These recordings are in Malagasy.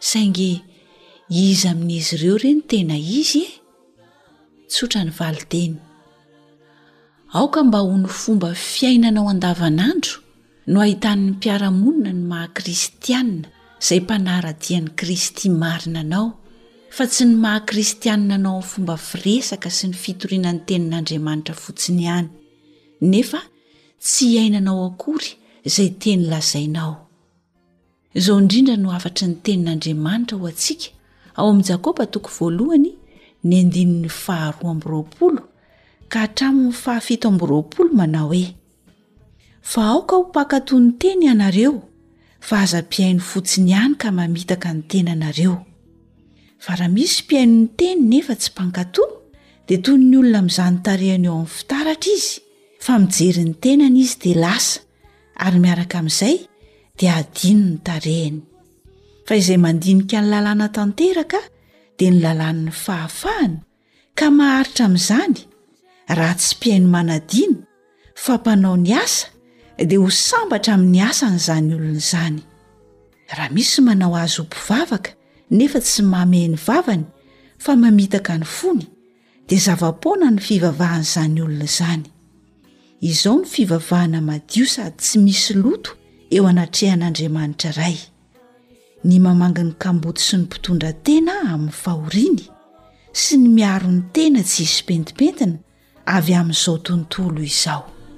Saingy iza amin'izy ireo re no tena izy e? Tsotra ny valin-teny. Aoka mba ho ny fomba fiainanao andavanandro no ahitan'ny mpiara-monina ny maha kristiana izay mpanara-dia an'i Kristy marina anao, fa tsy ny maha kristiana anao amin'ny fomba firesaka sy ny fitoriana ny tenin'Andriamanitra fotsiny ihany, nefa tsy iainanao akory izay teny lazainao. Izao indrindra no hafatry ny tenin'Andriamanitra ho antsika ao amin'i Jakoba toko voalohany ny andininy faharoa amby roapolo ka hatramin'ny fahafito amby roapolo manao hoe fa aoka ho mpankatò ny teny ianareo fa aza mpihaino fotsiny ihany ka mamitaka ny tenanareo fa raha misy mpihaino ny teny nefa tsy mpankatò dia toy ny olona mizany tarehany eo amin'ny fitaratra izy fa mijery ny tenany izy dia lasa ary miaraka amin'izay dia adino ny tarehiny fa izay mandinika ny lalàna tanteraka dia ny lalàn'ny fahafahana ka maharitra amin'izany raha tsy mpihaino manadino fa mpanao ny asa dia ho sambatra amin'ny asany izany olona izany raha misy manao azy ho mpivavaka nefa tsy mamehny vavany fa mamitaka ny fony dia zava-poana ny fivavahan'izany olona izany izao ny fivavahana madio sady tsy misy loto eo anatrehan'andriamanitra ray ny mamangy ny kamboty sy ny mpitondra tena amin'ny fahoriany sy ny miaro ny tena tsy hisy pentimpentina avy amin'izao tontolo izao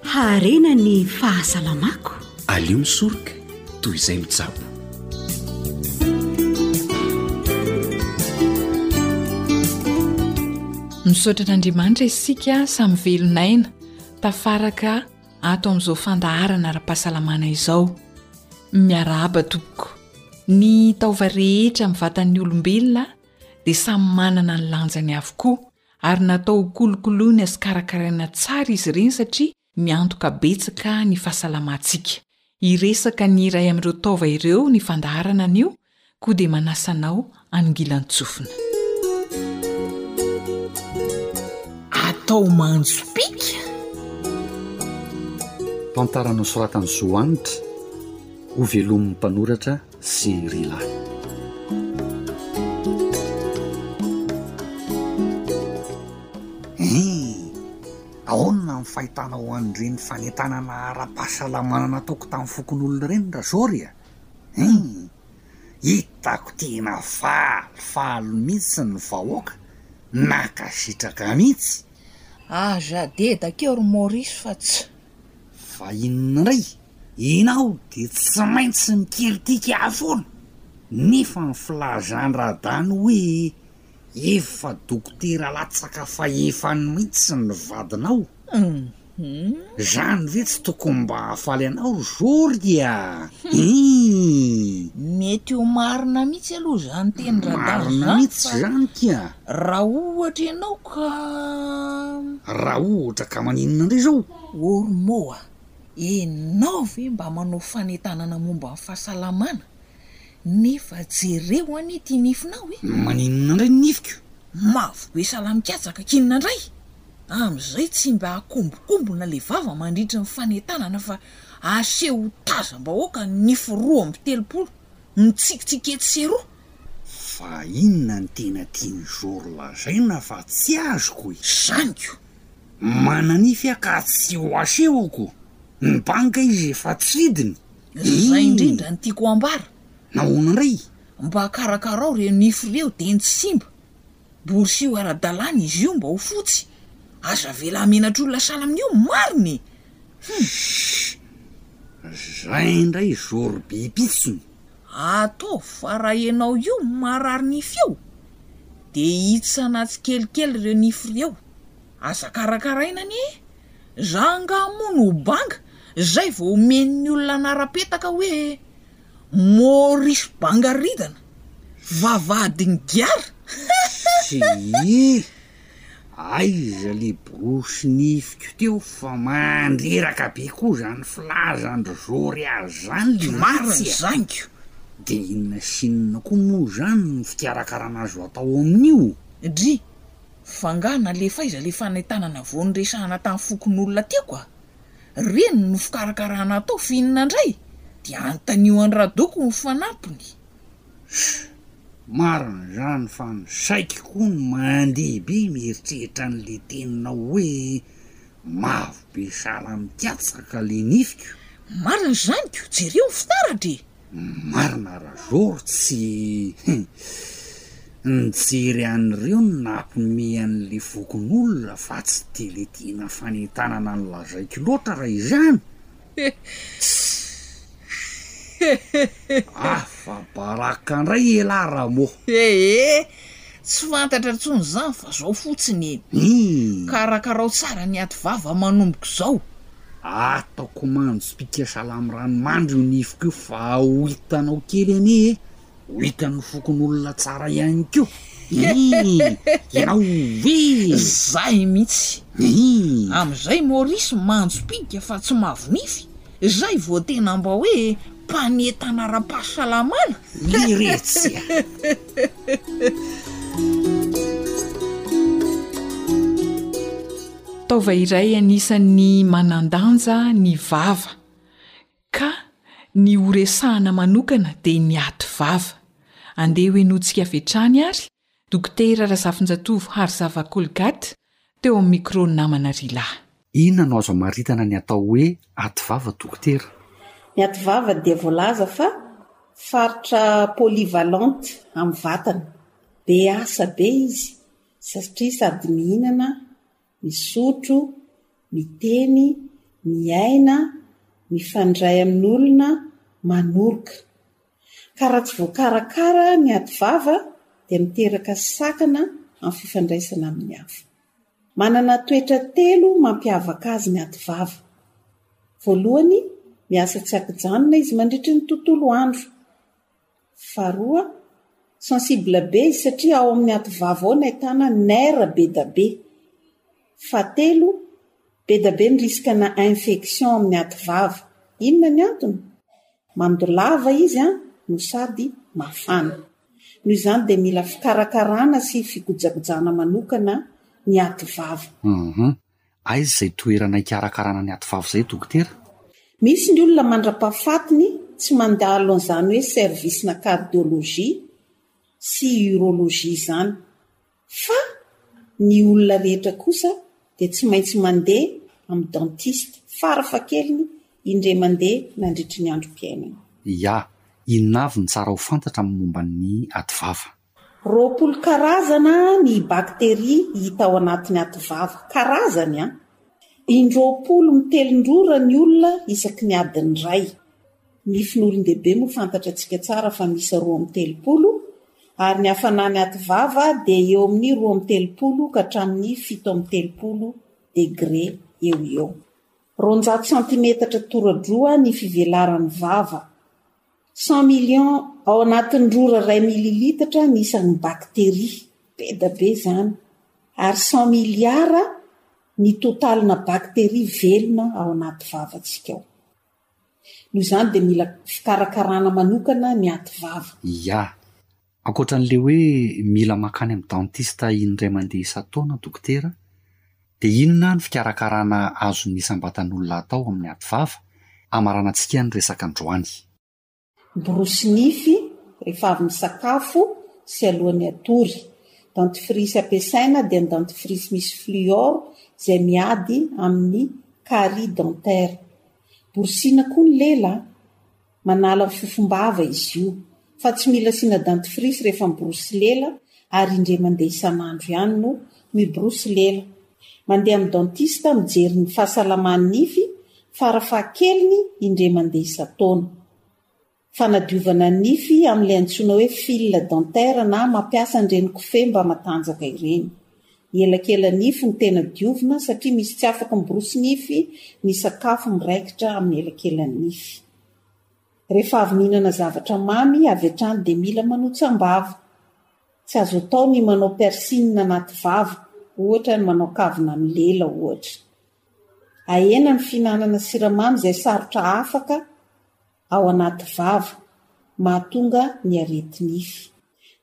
Haharena ny fahasalamako. Aleo misoroka toy izay mitsabo. Misaotra an'Andriamanitra isika samy velon'aina tafaraka ato amin'izao fandaharana ara-pahasalamana izao. Miarahaba tompoko. Ny taova rehetra amin'ny vatan'ny olombelona dia samy manana ny lanjany avokoa ary natao ho kolokoloina sy karakaraina tsara izy ireny satria miantoka betsaka ny fahasalamantsika. Hiresaka ny iray amin'ireo taova ireo ny fandaharana anio koa dia manasa anao hanongilan-tsofina. Atao manjopiaka. Tantara nosoratan'i Zo Hanitra, hovelomin'ny mpanoratra sy ry lahy. Hi! Ahoana ny fahitanao an'ireny fanentanana ara-pahasalamana nataoko tamin'ny fokonolona ireny ra Zôry a? Hi! Hitako tena faly faly mihitsy ny vahoaka, nankasitraka mihitsy. Aza dedaka eo ry Maurice fa tsy. Fa inona indray Ianao dia tsy maintsy mikiritika ahy foana, nefa ny filazan-dRadany hoe efa dokotera latsaka fahefany mihitsy ny vadinao, izany ve tsy tokony mba hahafaly anao ry zory a! Hii. Mety ho marina mihitsy aloha izany tenin-dRadany izany fa raha ohatra ianao ka. Raha ohatra ka maninona indray izao? Ormeau a! Enao ve mba manao fanentanana momba ny fahasalamana nefa jereo anie ity nifinao e! Maninona indray ny nifiko? Mavo be salamikatsaka kinona indray? Amin'izay tsy mba hakombokombona ilay vava mandritry ny fanentanana fa aseho tazam-bahoaka ny nify roa amby telopolo mitsikitsiky etsy sy eroa. Fa inona no tena tian'i Jory lazaina fa tsy azoko e? Zaniko! Mananify ka tsy ho asehoko ny banka izy efa tsy hidiny. Izay indrindra no tiako ambara. Nahoana indray? Mba karakarao ireo nify ireo dia ny tsy simba. Borisio ara-dalàna izy io mba ho fotsy. Aza avela hamenatr'olona sahala amin'io marina e! Hum. Shh! Zay indray zoro be pitsony. Ataovy fa raha ianao io no marary nify io dia hitsana tsikelikely ireo nify ireo. Aza karakaraina anie e! Za angaha moa no ho banga zay vao omen'ny olona anara petaka hoe Maurice Bangaridana, vavahadin'i Giara? Hihiih! Aiza le borosy nifiko teo fa mandreraka be koa zany filazan-dry Jory azy zany le Marina zaniko! De inona sy inona koa moa zany no fikarakarana azo atao amin'io? Dry! Vangah nalefa aiza le fanentanana vao niresahana tam fokonolona tiako a! Reny no fikarakarana atao f'inona ndray? Dia anontanio an'i Radoko ny fanampiny. Hum marina izany fa ny saiko koa no mandeha be mieritreritra an'le teninao hoe mavo be sahala mikatsaka le nifiko. Marina izany ko, jereo ny fitaratra e! Marina rajoro tsy nijery an'ireo ny nampiomehy an'ilay fokonolona fa tsy dia ilay tena fanentanana no lazaiko loatra raha izany Afa-baraka indray elah Ramo. Ee, Tsy fantatra intsony izany fa zao fotsiny e! Karakarao tsara ny aty vava manomboka izao. Ataoko mando spika salamo ranomandry io nifiko io fa ho hitanao kely anie e! Ho hitan'ny fokonolona tsara ihany koa ee! Ianao ee! Zay mihitsy! Ee! Amizay Maurice mando spika fa tsy mavo nify? Zay vao tena mba hoe mpanetana ara-pahasalamana? Iretsy a! Taova iray anisan'ny manan-danja ny vava, ka ny ho resahana manokana dia ny ady vava. Andeha ho henointsika avy hatrany ary, Dokotera Razafinjatovo Harizava Colgate, Teo amin'ny micro namana Rilah. Inona no azo amaritana ny atao hoe ativava dokotera? Ny ativava dia voalaza fa faritra polyvalente amin'ny vatana. Be asa be izy satria sady mihinana, misotro, miteny, miaina, mifandray amin'olona, manoroka. Ka raha tsy voakarakara ny ady vava dia miteraka sakana amin'ny fifandraisana amin'ny hafa. Manana toetra telo mampiavaka azy ny ady vava. Voalohany, miasa tsy ankijanona izy mandritry ny tontolo andro. Faharoa, sensible be izy satria ao amin'ny ady vava ao no ahitana nerf be da be. Fahatelo, be da be ny risque-na infection amin'ny aty vava. Inona ny antony? Mando lava izy an no sady mafana. Noho izany dia mila fikarakarana sy figojagojana manokana ny aty vava. Hum. Aiza izay toerana hikarakarana ny aty vava izay dokotera? Misy ny olona mandrapahafatiny tsy mandalo an'izany hoe service-na cardiologie sy urologie izany. Fa ny olona rehetra kosa dia tsy maintsy mandeha amin'ny dentiste fara fahakeliny indray mandeha nandritry ny androm-piainany. Ya, inona avy no tsara ho fantatra amin'ny momba ny ativava? Roapolo karazana ny bakteria hita ao anatin'ny ativava. Karazany an! In-roapolo mitelin-drora ny olona isaky ny adiny iray. Ny finorin-dehibe moa fantatra antsika tsara fa miisa roa amby telopolo, ary ny hafanany aty vava dia eo amin'ny roa amby telopolo ka hatramin'ny fito amby telopolo degre eo ho eo. Roanjato santimetatra toradroa ny fivelaran'ny vava. Cent millions. Ao anatin'ny rora iray mililitatra ny isan'ny bakteria, be da be izany, ary cent milliards ny totalina bakteria velona ao anaty vavantsika ao. Noho izany dia mila fikarakarana manokana ny aty vava. Ia. Ankoatra an'ilay hoe mila mankany amin'ny dentiste in-dray mandeha isan-taona dokotera dia inona no fikarakarana azon'ny isam-batan'olona atao amin'ny aty vava? Hamaranantsika ny resaka androany. Miborosy nify rehefa avy misakafo sy alohan'ny hatory. Dentifrice ampiasaina dia ny dentifrice misy fluor izay miady amin'ny carie dentaire. Borosina koa ny lela, manala ny fofom-bava izy io. Fa tsy mila asiana dentifrice rehefa miborosy lela ary indray mandeha isan'andro ihany no miborosy lela. Mandeha amin'ny dentiste mijery ny fahasalaman'ny nify fara fahakeliny indray mandeha isan-taona. Fanadiovana ny nify amin'ilay antsoina hoe fil dentaire na mampiasa an'ireny kofehy mba matanjaka ireny. Elakelan-nify no tena diovina satria misy tsy afaky miborosy nify ny sakafo miraikitra amin'ny elakelan'ny nify. Rehefa avy nihinana zavatra mamy avy hatrany dia mila manotsa am-bava. Tsy azo atao ny manao piercing anaty vava, ohatra ny manao kavina ny lela ohatra. Ahena ny fihinanana siramamy izay sarotra afaka ao anaty vava, mahatonga ny aretinify.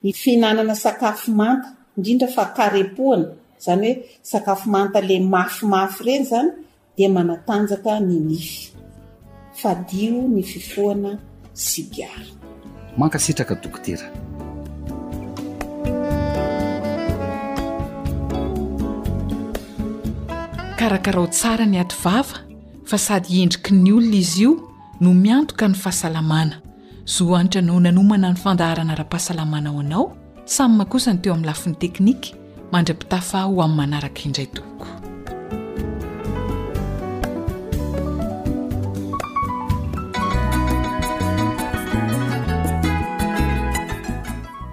Ny fihinanana sakafo manta, indrindra fa karepohana, izany hoe sakafo manta le mafimafy ireny izany dia manatanjaka ny nify. Fadio ny fifohana sigara. Mankasitraka Dokotera. Karakarao tsara ny aty vava fa sady endriky ny olona izy io no miantoka ny fahasalamana. Zo hanitra no nanomana ny fandaharana ara-pahasalamana ho anao, Sam kosa no teo amin'ny lafiny teknika, mandra-pitafa ho amin'ny manaraka indray tompoko.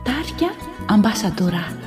Tarika, Ambasadaora.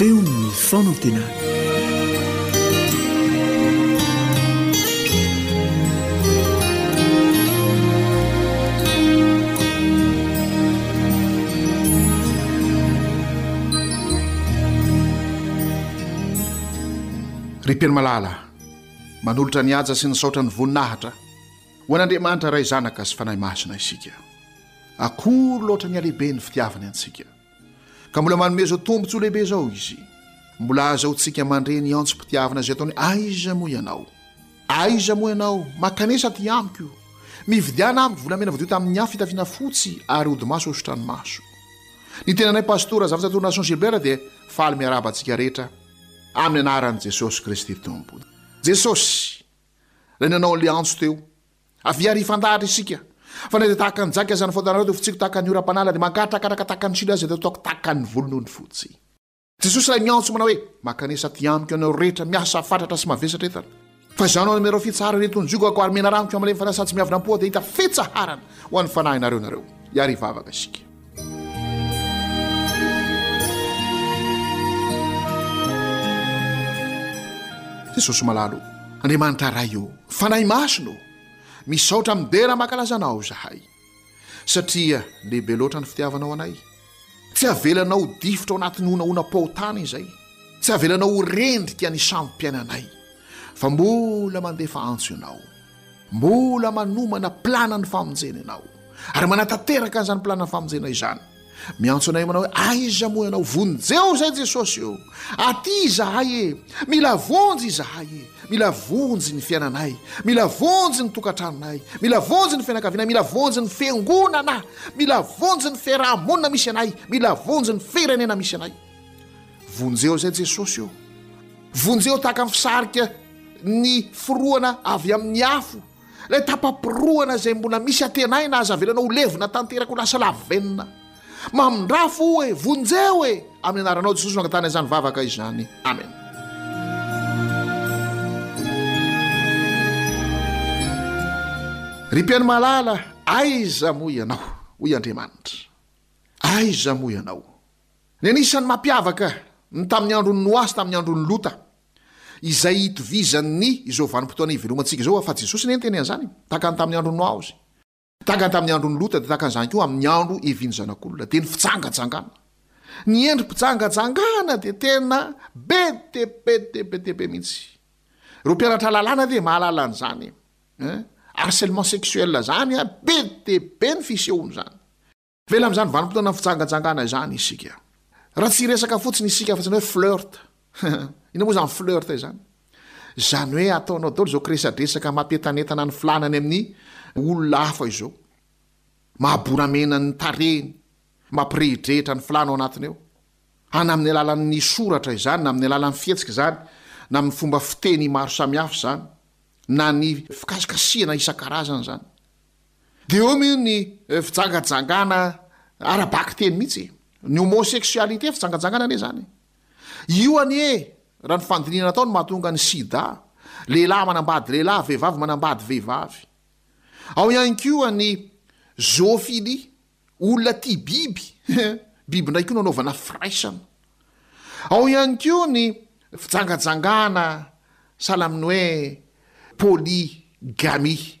feon'ny fanantenana ry peny malala manolotra ny haja sy ny saotra ny voninahitra ho an'andriamanitra ray zanaka sy fanahy masina isika Akory loatra ny halehiben'ny fitiavany antsika, ka mbola manome izao tombontsoa lehibe izao izy! Mbola hahazahoantsika mandre ny antsom-pitiavana izay ataony Aiza moa ianao? Aiza moa ianao? Mankanesa aty amiko! Mividiana amiko volamena voadio tamin'ny afo fitafiana fotsy ary hodimaso hosotra ny maso. Ny tenanay Pastora Zafjatory Nasson Gilbert dia faly miarahaba antsika rehetra amin'ny anaran'i Jesosy Kristy Tompo. Jesosy, Ilay nanao an'ilay antso teo. Avia ry hifandahatra isika Fa na dia tahaka ny jaky aza ny fahotanareoDia ho fitsiko tahaka ny oram-panala Dia mankaratrakaraka tahaka ny silo aza Dia ataoko tahaka ny volon'ondry fotsy Jesosy ilay miantso manao hoe Mankanesa aty amiko ianareo rehetra miasa fatratra sy mavesatra entana Fa izaho no hanome ireo fitsarana eny Tonjoko ary menarangoko amin'ilay mifanasa tsy miavona am-po Aho dia hita fitsaharana ho an'ny fanahinareo ianareo Hiary hivavaka isika. Jesosy malala o, Andriamanitra Ray o, Fanahy Masina o, misaotra midera mankalaza Anao izahay, satria lehibe loatra ny fitiavanao anay. Tsy havelanao ho difotra ao anatin'ny honahonam-pahotana izay, tsy havelanao ho rendrika ny sambo-piainanay, fa mbola mandefa antso Ianao. Mbola manomana planan'ny famonjena ianao, ary manatanteraka an'izany planan'ny famonjena izany. Miantso anay manao hoe, Aiza moa ianao? Vonjeo izay Jesosy ô! Aty izahay e! Mila vonjy izahay e! Mila vonjy ny fiainanay, mila vonjy ny tokantranonay, mila vonjy ny fianakavianay, mila vonjy ny fiangonana, mila vonjy ny fiaraha-monina misy anay, mila vonjy ny firenena misy anay. Vonjeo izay Jesosy ô! Vonjeo tahaka ny fisarika ny firohana avy amin'ny afo, ilay tapa-pirohana izay mbola misy antenaina aza avelanao ho levona tanteraka ho lasa lavenona. Mamindrà fo e! Vonjeo e! Amin'ny anaranao Jesosy no angatahana izany vavaka izany. Amen. Ry mpihaino malala, aiza moa ianao? hoy Andriamanitra. Aiza moa ianao? Ny anisan'ny mampiavaka ny tamin'ny andron'i Noa sy tamin'ny andron'i Lota, izay itovizan'ny izao vanim-potoana ivelomantsika izao, afa Jesosy anie niteny an'izany, tahaka ny tamin'ny andron'i Noa Azy, tahaka ny tamin'ny andron'i Lota dia tahaka an'izany koa amin'ny andro ivian'ny Zanak'olona, dia ny fijangajangana. Ny hendri-pijangajangana dia tena be dia be dia be dia be mihitsy. Ireo mpianatra lalàna dia mahalala an'izany. Harcèlement sexuel izany, be dia be ny fisehon'izany. Avela amin'izany vanim-potoanan'ny fijangajangana izany isika. Raha tsy hiresaka fotsiny isika fa tsy ny hoe flirt, inona moa izany flirt izany? Izany hoe ataonao daholo izao kiresadresaka mampientanentana ny filàna any amin'ny olona hafa izao. Mahaboramena ny tarehiny, mampirehidrehitra ny filàna ao anatiny ao. Any amin'ny alalan'ny soratra izany, na amin'ny alalan'ny fihetsika izany, na amin'ny fomba fiteny maro samihafa izany, na ny fikasikasihana isan-karazany izany. Dia eo moa ny fijangajangana ara-bakiteny mihitsy e! Ny homosexualité fijangajangana anie izany. Io anie raha ny fandinihana atao no mahatonga ny sida, lehilahy manambady lehilahy, vehivavy manambady vehivavy. Ao ihany koa ny zoophilie, olona tia biby, biby indray koa no anaovana firaisana. Ao ihany koa ny fijangajangana sahala amin'ny hoe polygamie.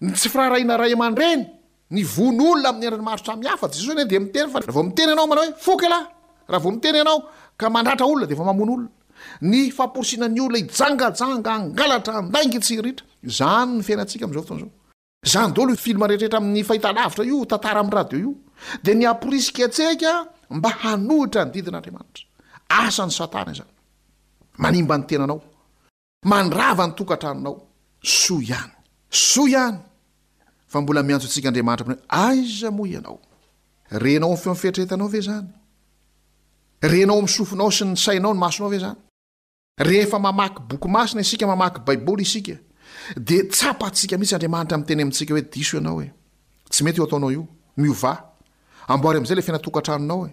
Ny tsy firaharahiana ray aman-dreny, ny vono olona amin'ny endriny maro samihafa. Jesosy anie dia miteny fa raha vao miteny ianao manao hoe foko ialahy, raha vao miteny ianao ka mandratra olona dia efa mamono olona. Ny famporisihina ny olona hijangajanga, hangalatra, handainga etsy sy eroretra. Izany ny fiainantsika amin'izao fotoana izao. Izany daholo io film rehetrarehetra amin'ny fahitalavitra io, tantara amin'ny radio io dia ny hamporisika antsika mba hanohitra ny didin'Andriamanitra. Asan'i Satana izany. Manimba ny tenanao. Mandrava ny tokantranonao. Soa ihany. Soa ihany. Fa mbola miantso antsika Andriamanitra amin'ny hoe, Aiza moa ianao? Renao amin'ny feon'ny fieritreretanao ve izany? Renao amin'ny sofinao sy ny sainao ny masonao ve izany? Rehefa mamaky boky masina isika, mamaky Baiboly isika, dia tsapantsika mihitsy Andriamanitra miteny amintsika hoe, Diso ianao e. Tsy mety io ataonao io. Miovà. Amboary amin'izay ilay fiaina-tokantranonao e.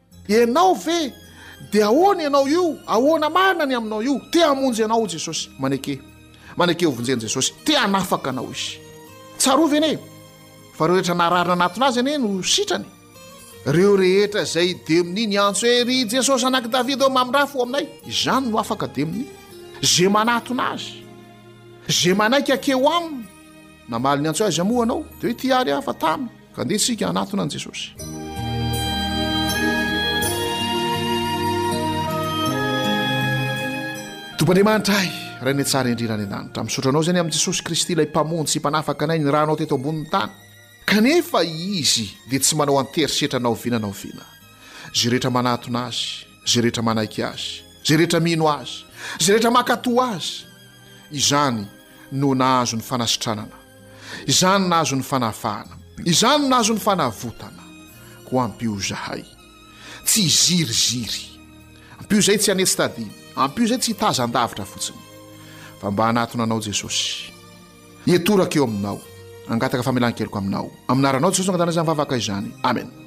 Ianao ve? Dia ahoana ianao io? Ahoana marina ny aminao io? Te hamonjy anao Jesosy. Maneke. Maneke ho vonjen'i Jesosy. Te hanafaka anao Izy. Tsarovy anie fa ireo rehetra narary nanatona Azy anie no sitrany. Ireo rehetra izay demony niantso hoe, Ry Jesosy anak'i Davida ô mamindrà fo aminay. Izany no afaka demony. Izay manatona Azy. Izay manaiky hakeo Aminy. Namaly ny antso azy amoa anao de hoe ty ary afa tamy ka ndeha tsika hanatona an'i Jesosy. Tompo Andriamanitra ahy, Rainay tsara indrindra any an-danitra, misaotra anao izany amin'i Jesosy Kristy ilay mpamonjy sy mpanafaka anay ny ranao teto ambonin'ny tany. Kanefa izy dia tsy manao an-terisetra na oviana na oviana. Izay rehetra manatona azy, izay rehetra manaiky azy, izay rehetra mino azy, izay rehetra mankatò azy, izany no nahazo ny fanasitranana, izany nahazo ny fanafahana, izany nahazo ny fanavotana, koa ampio izahay tsy hiziriziry, ampio izay tsy hanetsy tadiny, ampio izay tsy hitazan-davitra fotsiny, fa mba hanatona Anao Jesosy. Hitoraka eo Aminao, hangataka famelan-keloka Aminao. Amin'ny anaranao Jesosy no angatahana izany vavaka izany. Amena.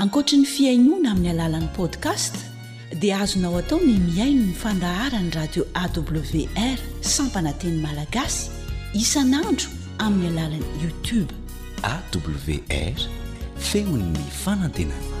Ankoatry ny fihainoana amin'ny alalan'ny podcast dia azonao atao ny mihaino ny fandaharan'ny radio AWR sampana teny malagasy isan'andro amin'ny alalan'ny YouTube. AWR, feon'ny fanantenana.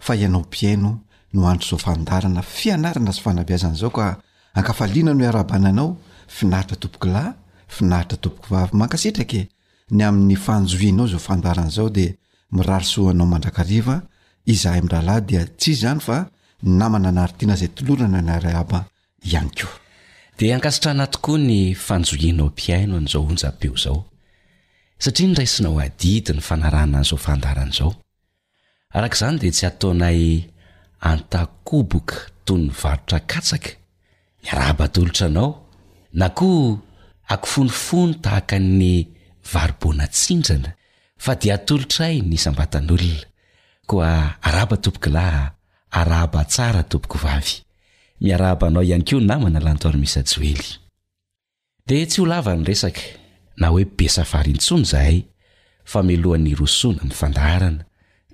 Fa ianao mpihaino no handro izao fandaharana fianarana sy fanabeazana izao ka ankafaliana no iarahabana anao, finaritra tompokolahy, finaritra tompokovavy. Mankasitraka e! Ny amin'ny fanjohianao izao fandaharana izao dia mirary soa ho anao mandrakariva, izahay mirahalahy dia tsy izany fa namana anaritiana izay tolorana ny arahaba ihany koa. Dia ankasitrahana tokoa ny fanjohianao mpihaino an'izao onjam-peo izao satria niraisinao adidy ny fanarahana an'izao fandaharana izao. Araka izany dia tsy ataonay antakoboka toy ny varotra katsaka ny arahaba atolotra anao na koa akofonifono tahaka ny varo-boana tsindrana fa dia atolotray ny isam-batan'olona. Koa arahaba tompokolahy, arahaba tsara tompokovavy. Miarahaba anao ihany koa namana Lantorimisa Joely. Dia tsy ho lava ny resaka, na hoe be safari intsony izahay fa mialohan'ny hirosoana amin'ny fandaharana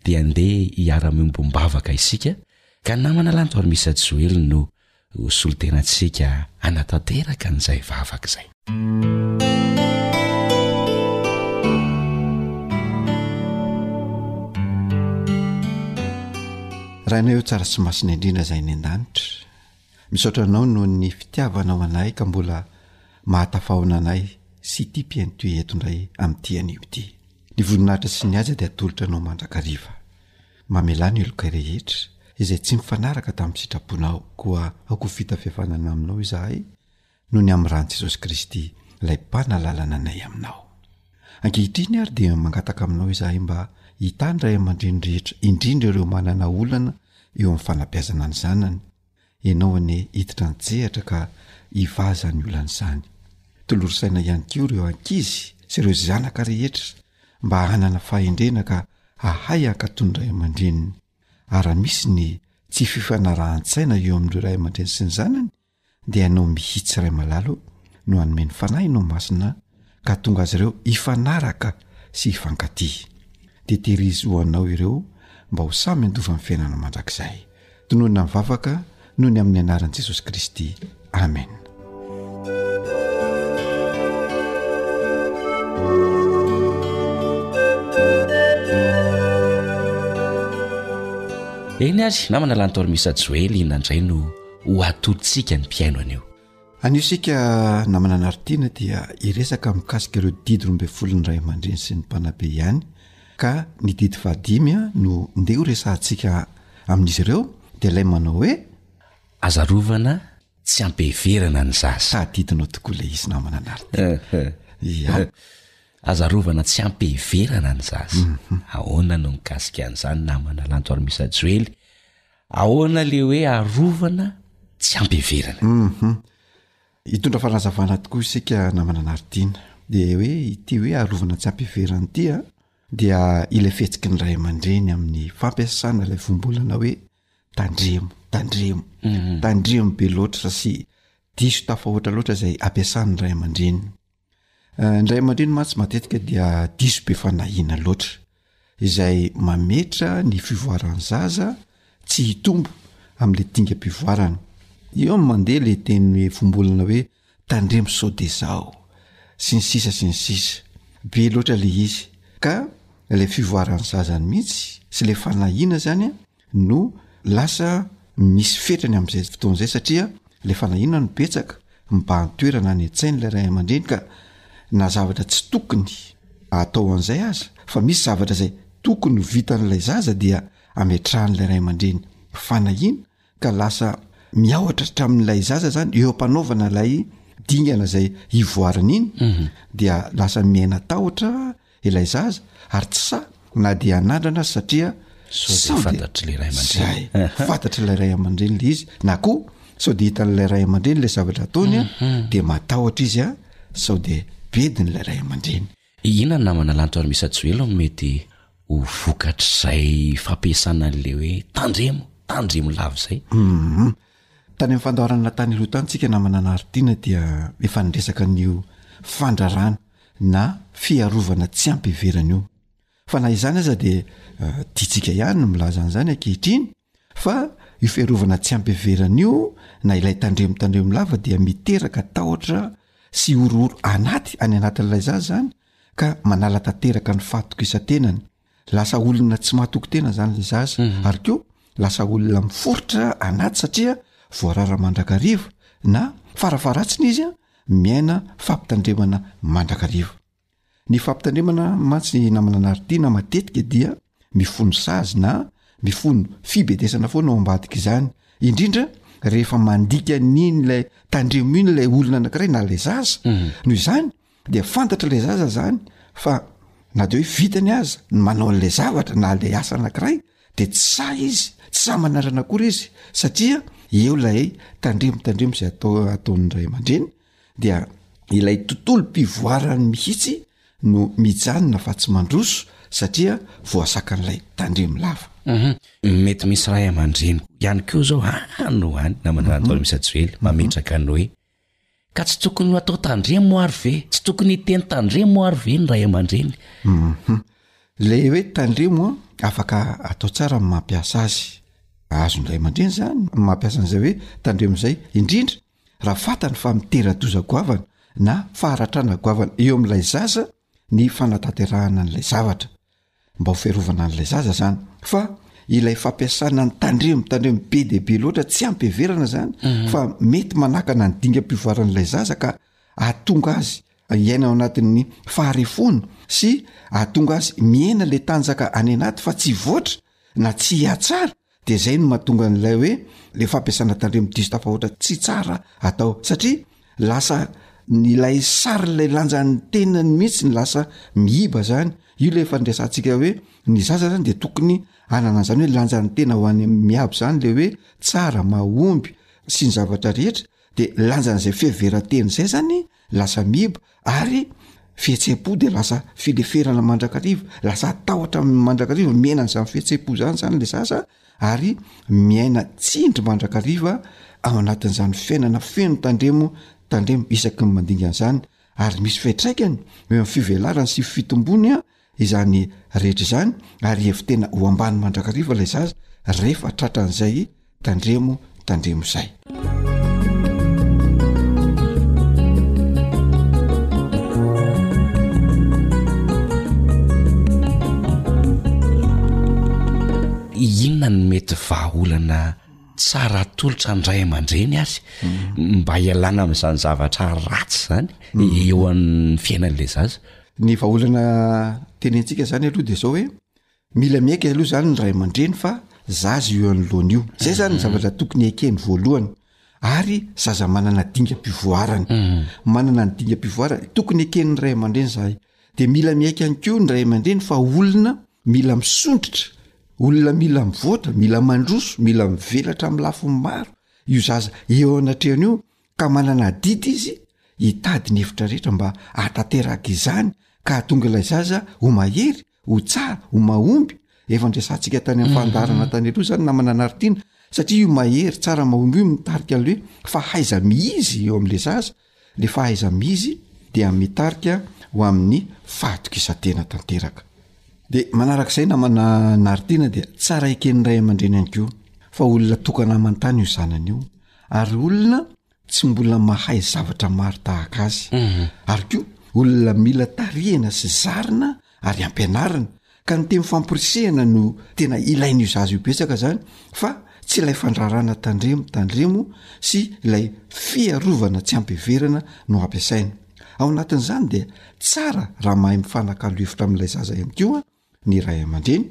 dia andeha hiara-miombom-bavaka isika ka namana Lanto ary Misa Joely no ho solontenantsika hanatanteraka an'izay vavaka izay. Rainay o tsara sy masina indrindra izay any an-danitra, Misaotra anao noho ny fitiavanao anay ka mbola mahatafahaona anay sy ity mpihaino-toy eto indray amin'ity anio ity. Ny voninahitra sy ny haja dia atolotra anao mandrakariva. Mamelà ny helokay rehetra izay tsy mifanaraka tamin'ny sitraponao koa aho ko vita fihavanana aminao izahay, noho ny amin'ny ran'i Jesosy Kristy, ilay Mpanalàlana anay aminao. Ankehitriny ary dia mangataka aminao izahay mba hitan ny ray aman-dreny rehetra, indrindra ireo manana olana eo amin'ny fanabeazana ny zanany, ianao anie hiditra an-tsehatra ka hivaha izany olana izany. Tolory saina ihany koa ireo ankizy sy ireo zanaka rehetra mba hanana fahendrena ka hahay hankatò ny ray aman-dreniny, ary raha misy ny tsy fifanarahan-tsaina eo amin'ireo ray aman-dreny sy ny zanany, dia ianao mihitsy Ray malalo no hanome ny Fanahinao Masina ka hatonga azy ireo hifanaraka sy hifankatia. Teterezo ho Anao ireo mba ho samy handova ny fiainana mandrakizay. Tononina ny vavaka noho ny amin'ny anaran'i Jesosy Kristy. Amen. Eny ary namana lantormisa Joely nandray no ho atodintsika ny mpihaino anio. Anio isika namana anaritiana dia hiresaka mikasika ireo didy roa ambin'ny folo ny ray aman-dreny sy ny mpanabe ihany ka ny didy fahadimy no ndeha ho resahantsika amin'izy ireo dia ilay manao hoe aza rovana tsy ampiheverana ny zaza. Tadidinao tokoa ilay izy namana anaritiana. Aza rovana tsy ampiheverana ny zaza. Mhm. Ahoana no mikasika an'izany namana Lanto Armisa Joely? Ahoana le hoe arovana tsy ampiheverana? Hum hitondra fanazavana tokoa isika namana Naritina dia hoe ity hoe arovana tsy ampiheverana ity a dia ilay fihetsiky ny ray aman-dreny amin'ny fampiasana ilay vombolana hoe tandremo tandremo mhm. tandremo be loatra sy diso tafahoatra loatra izay ampiasan'ny ray aman-dreny Ny ray aman-dreny mantsy matetika dia diso be fanahiana loatra, izay mametra ny fivoaran'ny zaza tsy hitombo amin'le dingam-pivoarana. Eo no mandeha le teny hoe vombolana hoe tandremo sao de zao sy ny sisa sy ny sisa. Be loatra le izy ka le fivoaran'ny zazany mihitsy sy le fanahiana zany a! no lasa misy fetrany amin'izay fotoana izay satria ilay fanahiana no betsaka mibahan toerana any an-tsain'ilay ray aman-dreny ka na zavatra tsy tokony atao an'izay aza fa misy zavatra izay tokony ho vitan'ilay zaza dia ametrahan'ilay ray aman-dreny fanahiana ka lasa miahotra hatramin'ilay zaza zany eo ampanaovana ilay dingana izay hivoarana iny mhm. dia lasa miaina tahotra ilay zaza ary tsy sahy na dia hanandrana azy satria sao fantatr' ilay ray aman-dreny le izy na koa sao de hitan'ilay ray aman-dreny ilay zavatra ataony a mhm. de matahotra izy a sao de bediny ilay ray aman-dreny ina ny namana lanitra ary misa joelo no mety ho vokatr'izay fampiasana an'le hoe tandremo tandremo lava izay mhm. Tany amin'ny fandaorana tany aloha tany tsika namana an'Aritiana dia efa niresaka an'io fandrarana na fiarovana tsy ampy ivelany io. Fa na izany aza dia tiantsika ihany ny milaza an'izany ankehitriny fa io fiarovana tsy ampy ivelany io na ilay tandremo tandremo lava dia miteraka tahotra sy horohoro anaty any anatin'ilay zaza izany ka manala tanteraka ny fahatokisa-tenany. Lasa olona tsy mahatoky tena zany le zaza ary ko lasa olona miforitra anaty satria voarara mandrakariva na farafaharatsiny izy a miaina fampitandremana mandrakariva. Ny fampitandremana mantsy namana Nardina matetika dia mifono sazy na mifono fibedesana foana ao ambadik'izany indrindra rehefa mandika an'iny ilay tandremo iny ilay olona anankiray na ilay zaza. Noho izany dia fantatra ilay zaza zany fa na de hoe vitany aza ny manao an'ilay zavatra na lay asa anakiray de tsy sahy izy tsy sahy manarana akory izy satria eo lay tandremo tandremo zay atao ataon'ny ray aman-dreny dia ilay tontolo mpivoarany mihitsy no mijanona fa tsy mandroso satria voasakan'ilay tandremo lava mhm. mety misy ray aman-dreny ihany ko zao hany ho any na manarantao mhm. misajoely mametraka ny hoe Ka tsy tokony ho atao tandremo ary ve? Tsy tokony hiteny tandremo ary ve ny ray aman-dreny? Hum. Ilay hoe tandremo an, afaka atao tsara ny mampiasa azy. Azon'ny ray aman-dreny izany ny mampiasa an'izay hoe tandremo izay, indrindra raha fantany fa mitera-doza goavana na faharatrana goavana eo amin'ilay zaza ny fanatanterahana an'ilay zavatra. Mba ho fiarovana an'ilay zaza zany fa ilay fampiasana ny tandremo tandremo be dia be loatra tsy ampiheverana zany mhm. fa mety manakana ny dingam-pivoaran'ilay zaza ka ahatonga azy iaina ao anatin'ny faharefona sy ahatonga azy mihena le tanjaka any anaty fa tsy voatra na tsy hihatsara Dia izay no mahatonga an'ilay hoe ilay fampiasana tandremo diso tafahoatra tsy tsara atao satria lasa ny ilay sary ilay lanjan'ny tenany mihitsy ny lasa mihiba zany io ilay efa nresantsika hoe ny zaza zany dia tokony anana an'izany hoe lanjan'ny tena ho any amin'ny miabo zany le hoe tsara mahomby sy ny zavatra rehetra de lanjana izay fiheveranteny izay zany lasa miiba ary fihetseham-po dia lasa fileferana mandrakariva lasa atahotra am mandrakariva miaina an'izany fihetseham-po zany zany le zaza ary miaina tsindry mandrakariva ao anatin'izany fiainana feno tandremo tandremo isaky ny mandinga an'izany ary misy fiatraikany eo am fivelarany sy fitombony a izany rehetra izany ary hevi-tena ho ambany mandrakariva ilay zaza rehefa tratran'izay tandremo tandremo izay inona ny mety vahaolana tsara atolotra ndray aman-dreny ary mba hialana amin'izany zavatra ratsy zany eo an'ny fiainan'la zaza Ny vahaolana tenentsika zany aloha de zao hoe mila miaiky aloha zany ny ray aman-dreny fa zaza io anoloany io, zay zany ny zavatra tokony ekeny voalohany ary zaza manana dingam-pivoarany, manana ny dingam-pivoarany, tokony eken'ny ray aman-dreny zany, de mila miaiky ihany koa ny ray aman-dreny fa olona mila misondrotra, olona mila mivoatra, mila mandroso, mila mivelatra amin'ny lafiny maro io zaza eo anatrehany io ka manana adidy izy hitady ny hevitra rehetra mba hahatanteraka izany ka hahatonga ilay zaza ho mahery ho tsara ho mahomby efa andresantsika tany amin'ny fandaharana mhm. tany aloha izany namana anaritiana satria io mahery tsara mahomby io mitarika an'le fahaiza mihizy eo amin'le zaza le fahaiza mihizy dia mitarika ho amin'ny fahatokisan-tena tanteraka de manaraka izay namana anaritiana dia tsara eken'ny ray aman-dreny ihany ko fa olona tokana aman-tany io zanany io ary olona tsy mbola mahay zavatra maro tahaka azy mhm. ary koa olona mila tarihana sy zarina ary ampianarina ka ny teny famporisehana no tena ilain'io zaza io betsaka zany fa tsy ilay fandrarana tandremo tandremo sy ilay fiarovana tsy ampiverana no ampiasaina ao anatin'izany dia tsara raha mahay mifanakalo hevitra amin'ilay zaza ihany ko a ny ray aman-dreny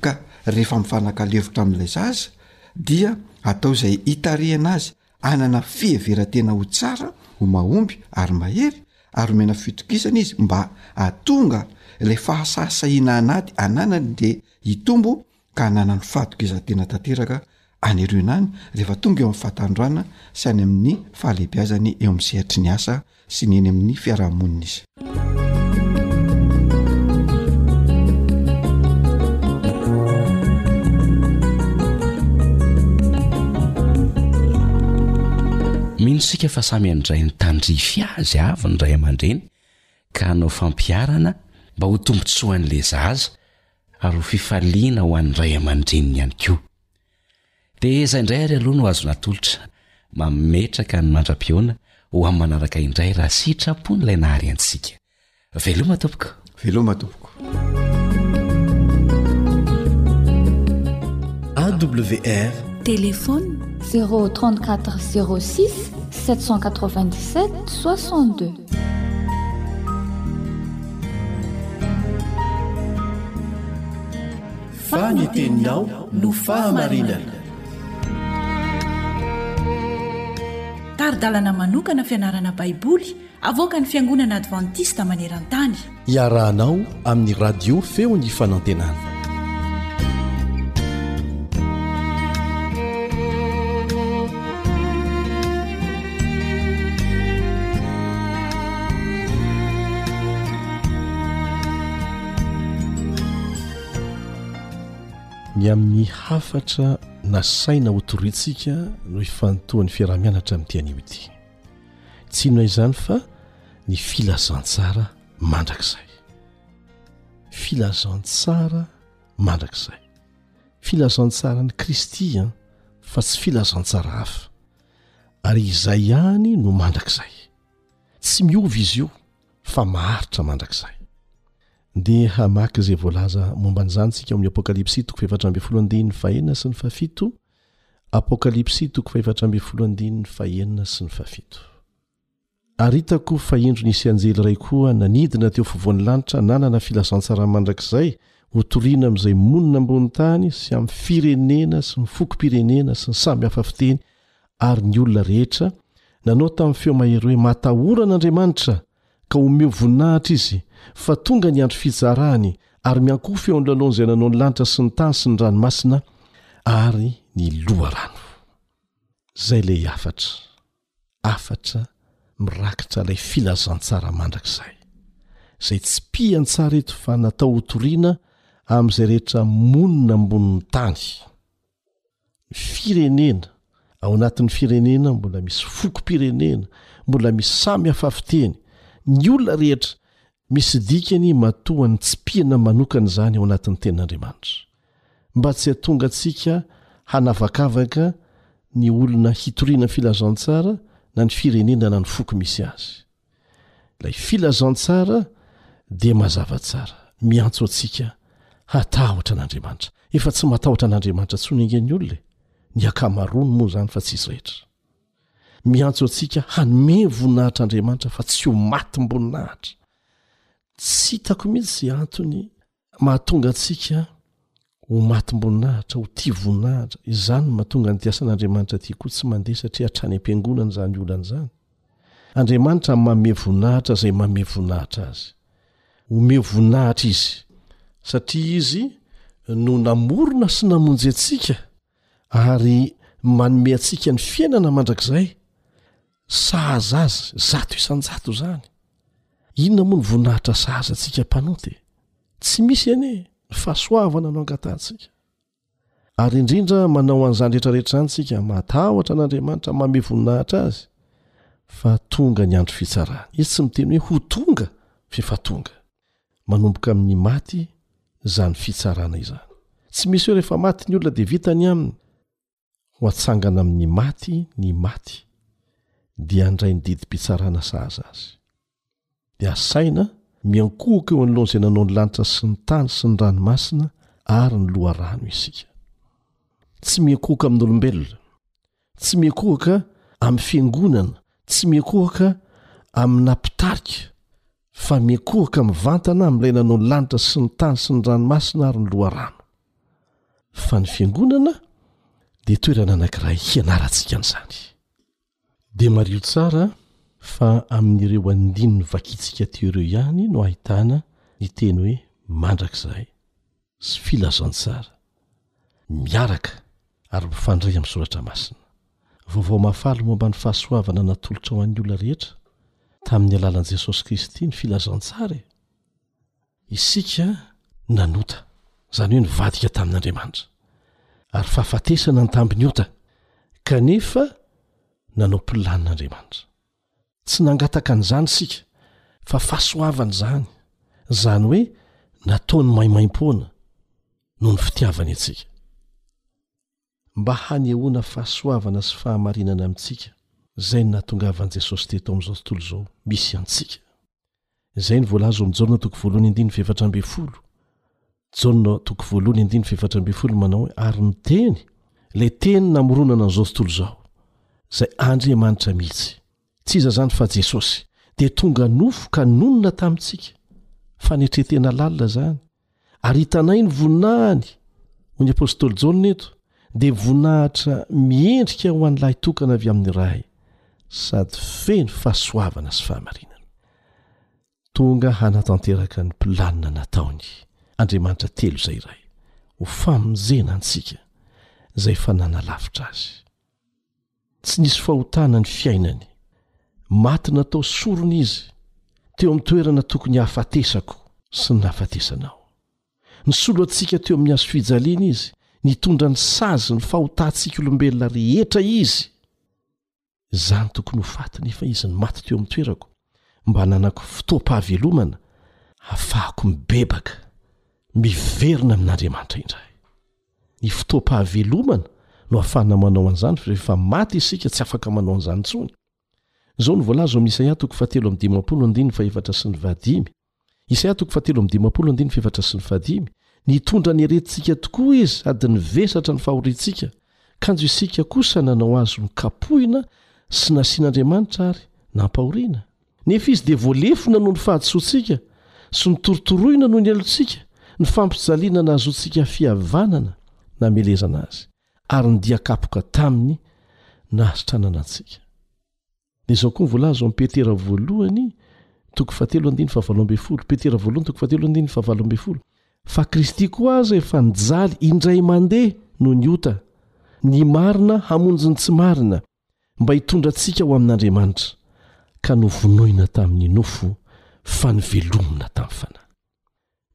ka rehefa mifanakalevitra amin'ilay zaza dia atao izay hitarihana azy hanana fiheveran-tena ho tsara, ho mahomby ary mahery ary omena fitokisana izy mba hahatonga ilay fahasahisahiana an'ady ananany dia hitombo ka hananany fatokizan-tena tanteraka any Irina any rehefa tonga eo amin'ny fahatandroana sy any amin'ny fahalehibiazany eo amin'ny sehatry ny asa sy ny eny amin'ny fiarahamonina izy. Mino isika fa samy handray ny tandrify azy avy ny ray aman-dreny ka hanao fampiharana mba ho tombontsoan'ilay zaza ary ho fifaliana ho an'ny ray aman-dreniny ihany koa. Dia izay indray ary aloha no azo natolotra, mametraka ny mandra-pihaona ho amin'ny manaraka indray raha sitrapon'Ilay nahary antsika. Veloma tompoko. Veloma tompoko. AWR Téléphone 034 06 797 62 Thank you. fa ny teninao no fahamarinana. Tari-dalana manokana fianarana Baiboly avoakan'ny Fiangonana Advantista maneran-tany. Iarahanao amin'ny Radio Feon'ny Fanantenana. Ny amin'ny hafatra nasaina hotorintsika no ifantohan'ny fiaraha-mianatra amin'ity anio ity. Tsy inona izany fa ny filazantsara mandrakizay. Filazantsara mandrakizay. Filazantsaran'i Kristy an, fa tsy filazantsara hafa. Ary izay ihany no mandrakizay. Tsy miova izy io fa maharitra mandrakizay. Ndeha hamaky izay voalaza momba an'izany isika ao amin'ny Apokalypsy toko fahefatra ambin'ny folo andininy fahenina sy ny fahafito, Apokalypsy toko fahefatra ambin'ny folo andininy fahenina sy ny fahafito. Ary hitako fa indro nisy anjely iray koa nanidina teo afovoan'ny lanitra nanana filazantsara mandrakizay hotorina amin'izay monina ambony tany sy amin'ny firenena sy ny fokom-pirenena sy ny samy hafa fiteny ary ny olona rehetra, nanao tamin'ny feo mahery hoe, Matahora an'Andriamanitra! ka omeo voninahitra izy fa tonga ny andro fitsarany ary miankohofa eo an'lalaon'izay nanao ny lanitra sy ny tany sy ny ranomasina ary ny loharano zay ilay hafatra afatra mirakitra ilay filazantsara mandrakizay izay tsy pian-tsary eto fa natao hotoriana amin'izay rehetra monina ambonin'ny tany firenena ao anatin'ny firenena mbola misy fokom-pirenena mbola misy samy hafafiteny ny olona rehetra misy dikany matoa ny tsipihana manokana izany ao anatin'ny ten'andriamanitra mba tsy hatonga antsika hanavakavaka ny olona hitoriana filazantsara na ny firenena na ny foko misy azy Ilay filazantsara dia mazava tsara, miantso antsika hatahotra an'Andriamanitra. Efa tsy matahotra an'Andriamanitra intsony ange ny olona e! Ny ankamaroany moa izany fa tsy izy rehetra. Miantso antsika hanome voninahitra Andriamanitra fa tsy ho matim-boninahitra. Tsy hitako mihitsy izay antony Mahatonga antsika ho matim-boninahitra, ho tia voninahitra. Izany no mahatonga an'ity asan'Andriamanitra ity koa tsy mandeha satria hatrany am-piangonana izany olana izany. Andriamanitra manome voninahitra izay manome voninahitra azy. Omeo voninahitra izy satria izy no namorona sy namonjy antsika ary manome antsika ny fiainana mandrakizay. Sahaza azy zato isan-jato izany. Inona moa ny voninahitra sahaza antsika mpanota e? Tsy misy anie e! Ny fahasoavana no angatahantsika. Ary indrindra manao an'izany rehetra rehetra izany isika, matahotra an'Andriamanitra, manome voninahitra Azy, fa tonga ny andro fitsarany. Izy tsy miteny hoe ho tonga, f'efa tonga. Manomboka amin'ny maty izany fitsarana izany. Tsy misy hoe rehefa maty ny olona dia vita ny aminy. ho atsangana amin'ny maty ny maty, dia handray ny didim-pitsarana sahaza azy. Dia hasaina miankohoka eo anoloan'izay nanao ny lanitra sy ny tany sy ny ranomasina ary ny loharano isika. Tsy miankohoka amin'olombelona, tsy miankohoka amin'ny fiangonana, tsy miankohoka amina mpitarika, fa mikohoka mivantana amin'ilay nanao ny lanitra sy ny tany sy ny ranomasina ary ny loharano fa ny fiangonana dia toerana anankiray hianarantsika an'izany dia mario tsara fa amin'ireo andininy vakitsika teo ireo ihany no ahitana ny teny hoe mandrakizay sy filazantsara miaraka ary mifandray amin'ny Soratra Masina. Vaovao mahafaly momba ny fahasoavana natolotra ho an'ny olona rehetra tamin'ny alalan'i Jesosy Kristy ny filazantsara e! Isika nanota, izany hoe nivadika tamin'Andriamanitra, ary fahafatesana ny tambin'ny ota, kanefa nanao planina Andriamanitra. Tsy nangataka an'izany isika, fa fahasoavana izany, izany hoe nataony maimaim-poana noho ny fitiavany antsika. Mba hanehoana fahasoavana sy fahamarinana amintsika, izay no nahatongavan'i Jesosy teto amin'izao tontolo izao misy antsika. Izay no voalaza ao amin'ny Jaona toko voalohany andininy fahefatra ambin'ny folo. Jaona toko voalohany andininy fahefatra ambin'ny folo manao hoe ary ny Teny, ilay Teny namoronana an'izao tontolo izao, izay Andriamanitra mihitsy, tsy iza izany fa Jesosy, dia tonga nofo ka nonina tamintsika. Fanetren-tena lalina izany. Ary hitanay ny voninahiny, hoy ny apostoly Jaona eto, dia voninahitra miendrika ho an'ny lahitokana avy amin'ny Ray, sady feno fahasoavana sy fahamarinana. Tonga hanatanteraka ny planina nataony Andriamanitra telo izay iray, ho famonjena antsika izay efa nanalavitra azy. Tsy nisy fahotana ny fiainany. Maty natao sorona izy teo amin'ny toerana tokony hahafatesako sy ny nahafatesana aho. Nisolo antsika teo amin'ny hazo fijaliana izy, nitondra ny sazy ny fahotantsika olombelona rehetra izy. Izany tokony ho faty nefa izy ny maty teo amin'ny toerako mba hananako fotoam-pahavelomana hahafahako mibebaka miverina amin'Andriamanitra indray. Ny fotoam-pahavelomana no ahafahana manao an'izany, fa rehefa maty isika, tsy afaka manao an'izany intsony. Izao no voalaza ao amin'ny Isaia toko fahatelo amby dimampolo andininy fahefatra sy ny fahadimy, Isaia toko fahatelo amby dimampolo andininy fahefatra sy ny fahadimy, Nitondra ny aretintsika tokoa Izy sady nivesatra ny fahoriantsika, kanjo isika kosa nanao Azy nokapohina sy nasian'Andriamanitra ary nampahoriana. Nefa izy dia voalefona noho ny fahadisoantsika sy notorotoroina noho ny helotsika, ny fampijaliana nahazoantsika fihavanana namelezana azy, ary ny dia kapoka taminy nahasitranana antsika. Dia izao koa ny voalaza ao amin'ny Petera voalohany toko fahatelo andininy fahavalo ambin'ny folo, Petera voalohany toko fahatelo andininy fahavalo ambin'ny folo, fa Kristy koa aza efa nijaly indray mandeha noho ny ota, ny marina hamonjy ny tsy marina, mba hitondra antsika ho amin'Andriamanitra, ka novonoina tamin'ny nofo fa novelomina tamin'ny Fanahy.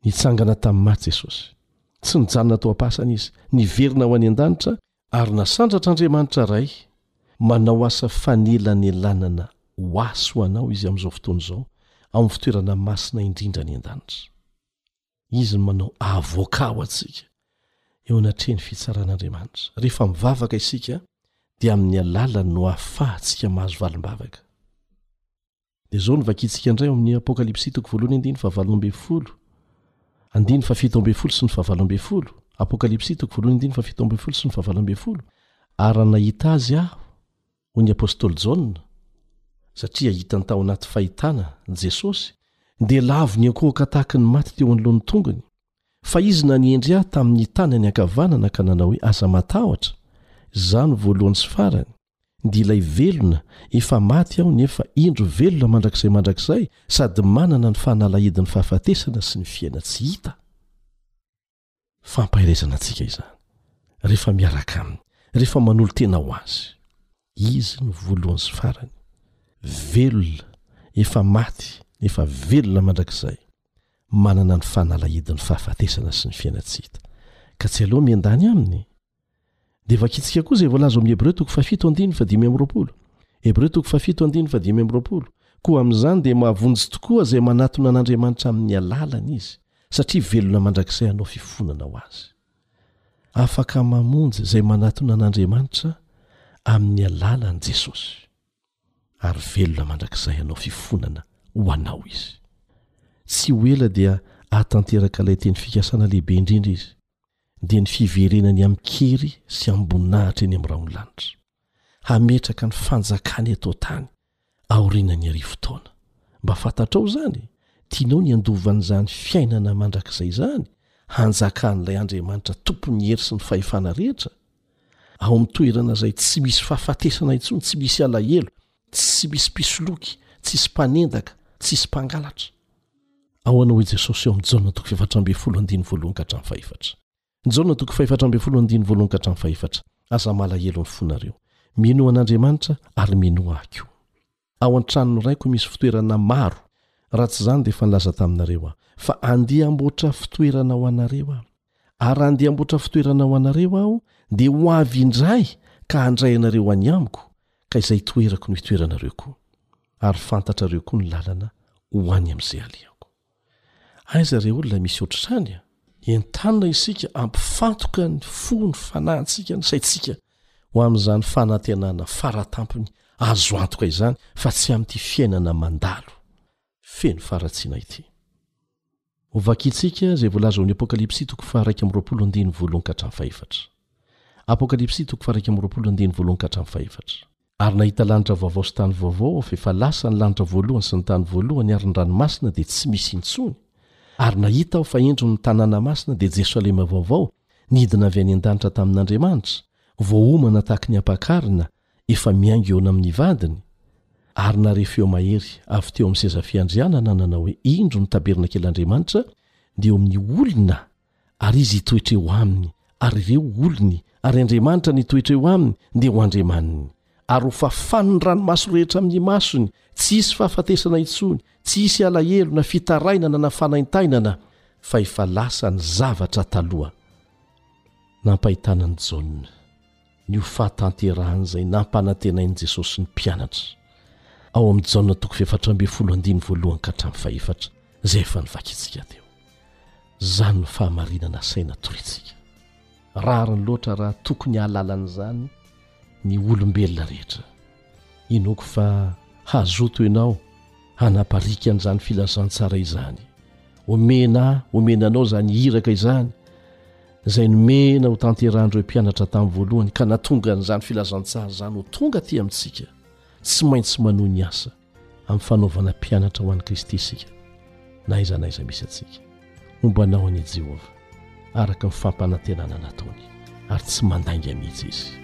Nitsangana tamin'ny maty Jesosy. Tsy nijanona tao am-pasana Izy. Niverina ho any an-danitra, ary nasandratr'Andriamanitra Ray manao asa fanelanelanana ho ahy sy ho anao Izy amin'izao fotoana izao, amin'ny fitoerana masina indrindra any an-danitra. Izy no manao avocat ho antsika eo anatrehan'ny fitsaran'Andriamanitra. Rehefa mivavaka isika dia amin'ny alalany no ahafahantsika mahazo valim-bavaka. Dia izao no vakintsika indray ao amin'ny Apokalypsy toko voalohany andininy fahavalo ambin'ny folo andininy fahafito ambin'ny folo sy ny fahavalo ambin'ny folo. Apokalypsy toko voalohany andininy fahafito ambin'ny folo sy ny fahavalo ambin'ny folo. Ary raha nahita azy aho, hoy ny apostoly Jaona, satria hitany tao anaty fahitana Jesosy, dia lavo niankohoka tahaka ny maty teo anoloan'ny tongony, fa izy nanendry ahy tamin'ny tanany ankavanana ka nanao hoe, Aza matahotra, izaho no voalohany sy farany, dia ilay velona, efa maty aho nefa indro velona mandrakizay mandrakizay sady manana ny fanalahidin'ny fahafatesana sy ny fiaina tsy hita. fampaherezana antsika izany rehefa miaraka aminy rehefa manolo tena ho azy izy ny voalohany sy farany velona efa maty efa velona mandrakizay manana ny fanalahidin'ny fahafatesana sy ny fiaina-tsy hita ka tsy aloha miandany aminy Dia vakintsika koa izay voalaza ao amin'ny Hebreo toko fahafito andininy fahadimy amby roapolo. Hebreo toko fahafito andininy fahadimy amby roapolo, Koa amin'izany dia mahavonjy tokoa izay manatona an'Andriamanitra amin'ny alalany izy, satria velona mandrakizay hanao fifonana ho azy. Afaka mamonjy izay manatona an'Andriamanitra amin'ny alalan'i Jesosy, ary velona mandrakizay hanao fifonana ho anao izy. Tsy ho ela dia hahatanteraka ilay teny fikasana lehibe indrindra izy. dia ny fiverenany amin-kery sy amim-boninahitra eny amin'ny rahon'ny lanitra, hametraka ny fanjakany eto an-tany aorianan'ny arivo taona. Mba fantatrao izany? Tianao ny handovan'izany fiainana mandrakizay izany, hanjakan'ilay Andriamanitra Tompon'ny hery sy ny fahefana rehetra, ao amin'ny toerana izay tsy misy fahafatesana intsony, tsy misy alahelo, Tsy misy mpisoloky, tsy hisy mpanendaka, tsy hisy mpangalatra. Ahoana hoy Jesosy eo amin'ny Jaona toko fahefatra ambin'ny folo andininy voalohany ka hatramin'ny fahefatra? Jaona toko fahefatra ambin'ny folo andininy voalohany ka hatramin'ny fahefatra, Aza malahelo ny fonareo. Minoa an'Andriamanitra ary minoa ahy koa. Ao an-tranon'ny Raiko misy fitoerana maro, raha tsy izany dia efa nilaza taminareo aho. Fa andeha hamboatra fitoerana ho anareo aho. Ary raha handeha hamboatra fitoerana ho anareo aho, dia ho avy indray ka handray anareo any amiko, ka izay itoerako no hitoeranareo koa, ary fantatrareo koa ny lalana ho any amin'izay alehako. Aiza ireo olona misy hoatr'izany? Entanina isika hampifantoka ny fo, ny fanahintsika, ny saintsika ho amin'izany fanantenana fara tampony azo antoka izany, fa tsy amin'ity fiainana mandalo feno faharatsiana ity. Ho vakintsika izay voalaza ao amin'ny Apokalypsy toko faha-iraika amby roapolo andininy voalohany ka hatramin'ny fahefatra. Apokalypsy toko faha-iraika amby roapolo andininy voalohany ka hatramin'ny fahefatra. Ary nahita lanitra vaovao sy tany vaovao aho, fa efa lasa ny lanitra voalohany sy ny tany voalohany ary ny ranomasina dia tsy misy intsony. Ary nahita aho fa indro ny tanàna masina dia Jerosalema vaovao, nidina avy any an-danitra tamin'Andriamanitra, voaomana tahaka ny ampakarina, efa miainga eo namin'ny vadiny, ary nare feo mahery avy teo amin'ny seza fiandrianana nanao hoe, Indro ny tabernakelan'Andriamanitra dia eo amin'ny olona, ary izy hitoetra eo aminy, ary ireo olony, ary Andriamanitra ny hitoetra eo aminy dia ho Andriamaniny. Ary hofafany ny ranomaso rehetra amin'ny masony, tsy hisy fahafatesana intsony, tsy hisy alahelo, na fitarainana, na fanaintainana, fa efa lasa ny zavatra taloha. Nampahitana an'i Jaona. ny ho fahatanterahan'izay nampanantenain'i Jesosy ny mpianatra ao amin'ny Jaona toko fahefatra ambin'ny folo andininy voalohany ka hatramin'ny fahefatra izay efa novakintsika teo. Izany no fahamarinana asaina toriantsika. Rariny loatra raha tokony hahalala an'izany ny olombelona rehetra. Inoako fa hazoto ianao hanapariaka an'izany filazantsara izany. Omena ahy, omena anao izany iraka izany. izay nomena ho tanterahan'ireo mpianatra tamin'ny voalohany ka natonga an'izany filazantsara izany ho tonga aty amintsika, tsy maintsy manohy ny asa amin'ny fanaovana mpianatra ho an'i Kristy isika, na aiza na aiza misy antsika. Homba anao anie Jehovah, araka ny fampanantenana nataony, ary tsy mandainga mihitsy izy.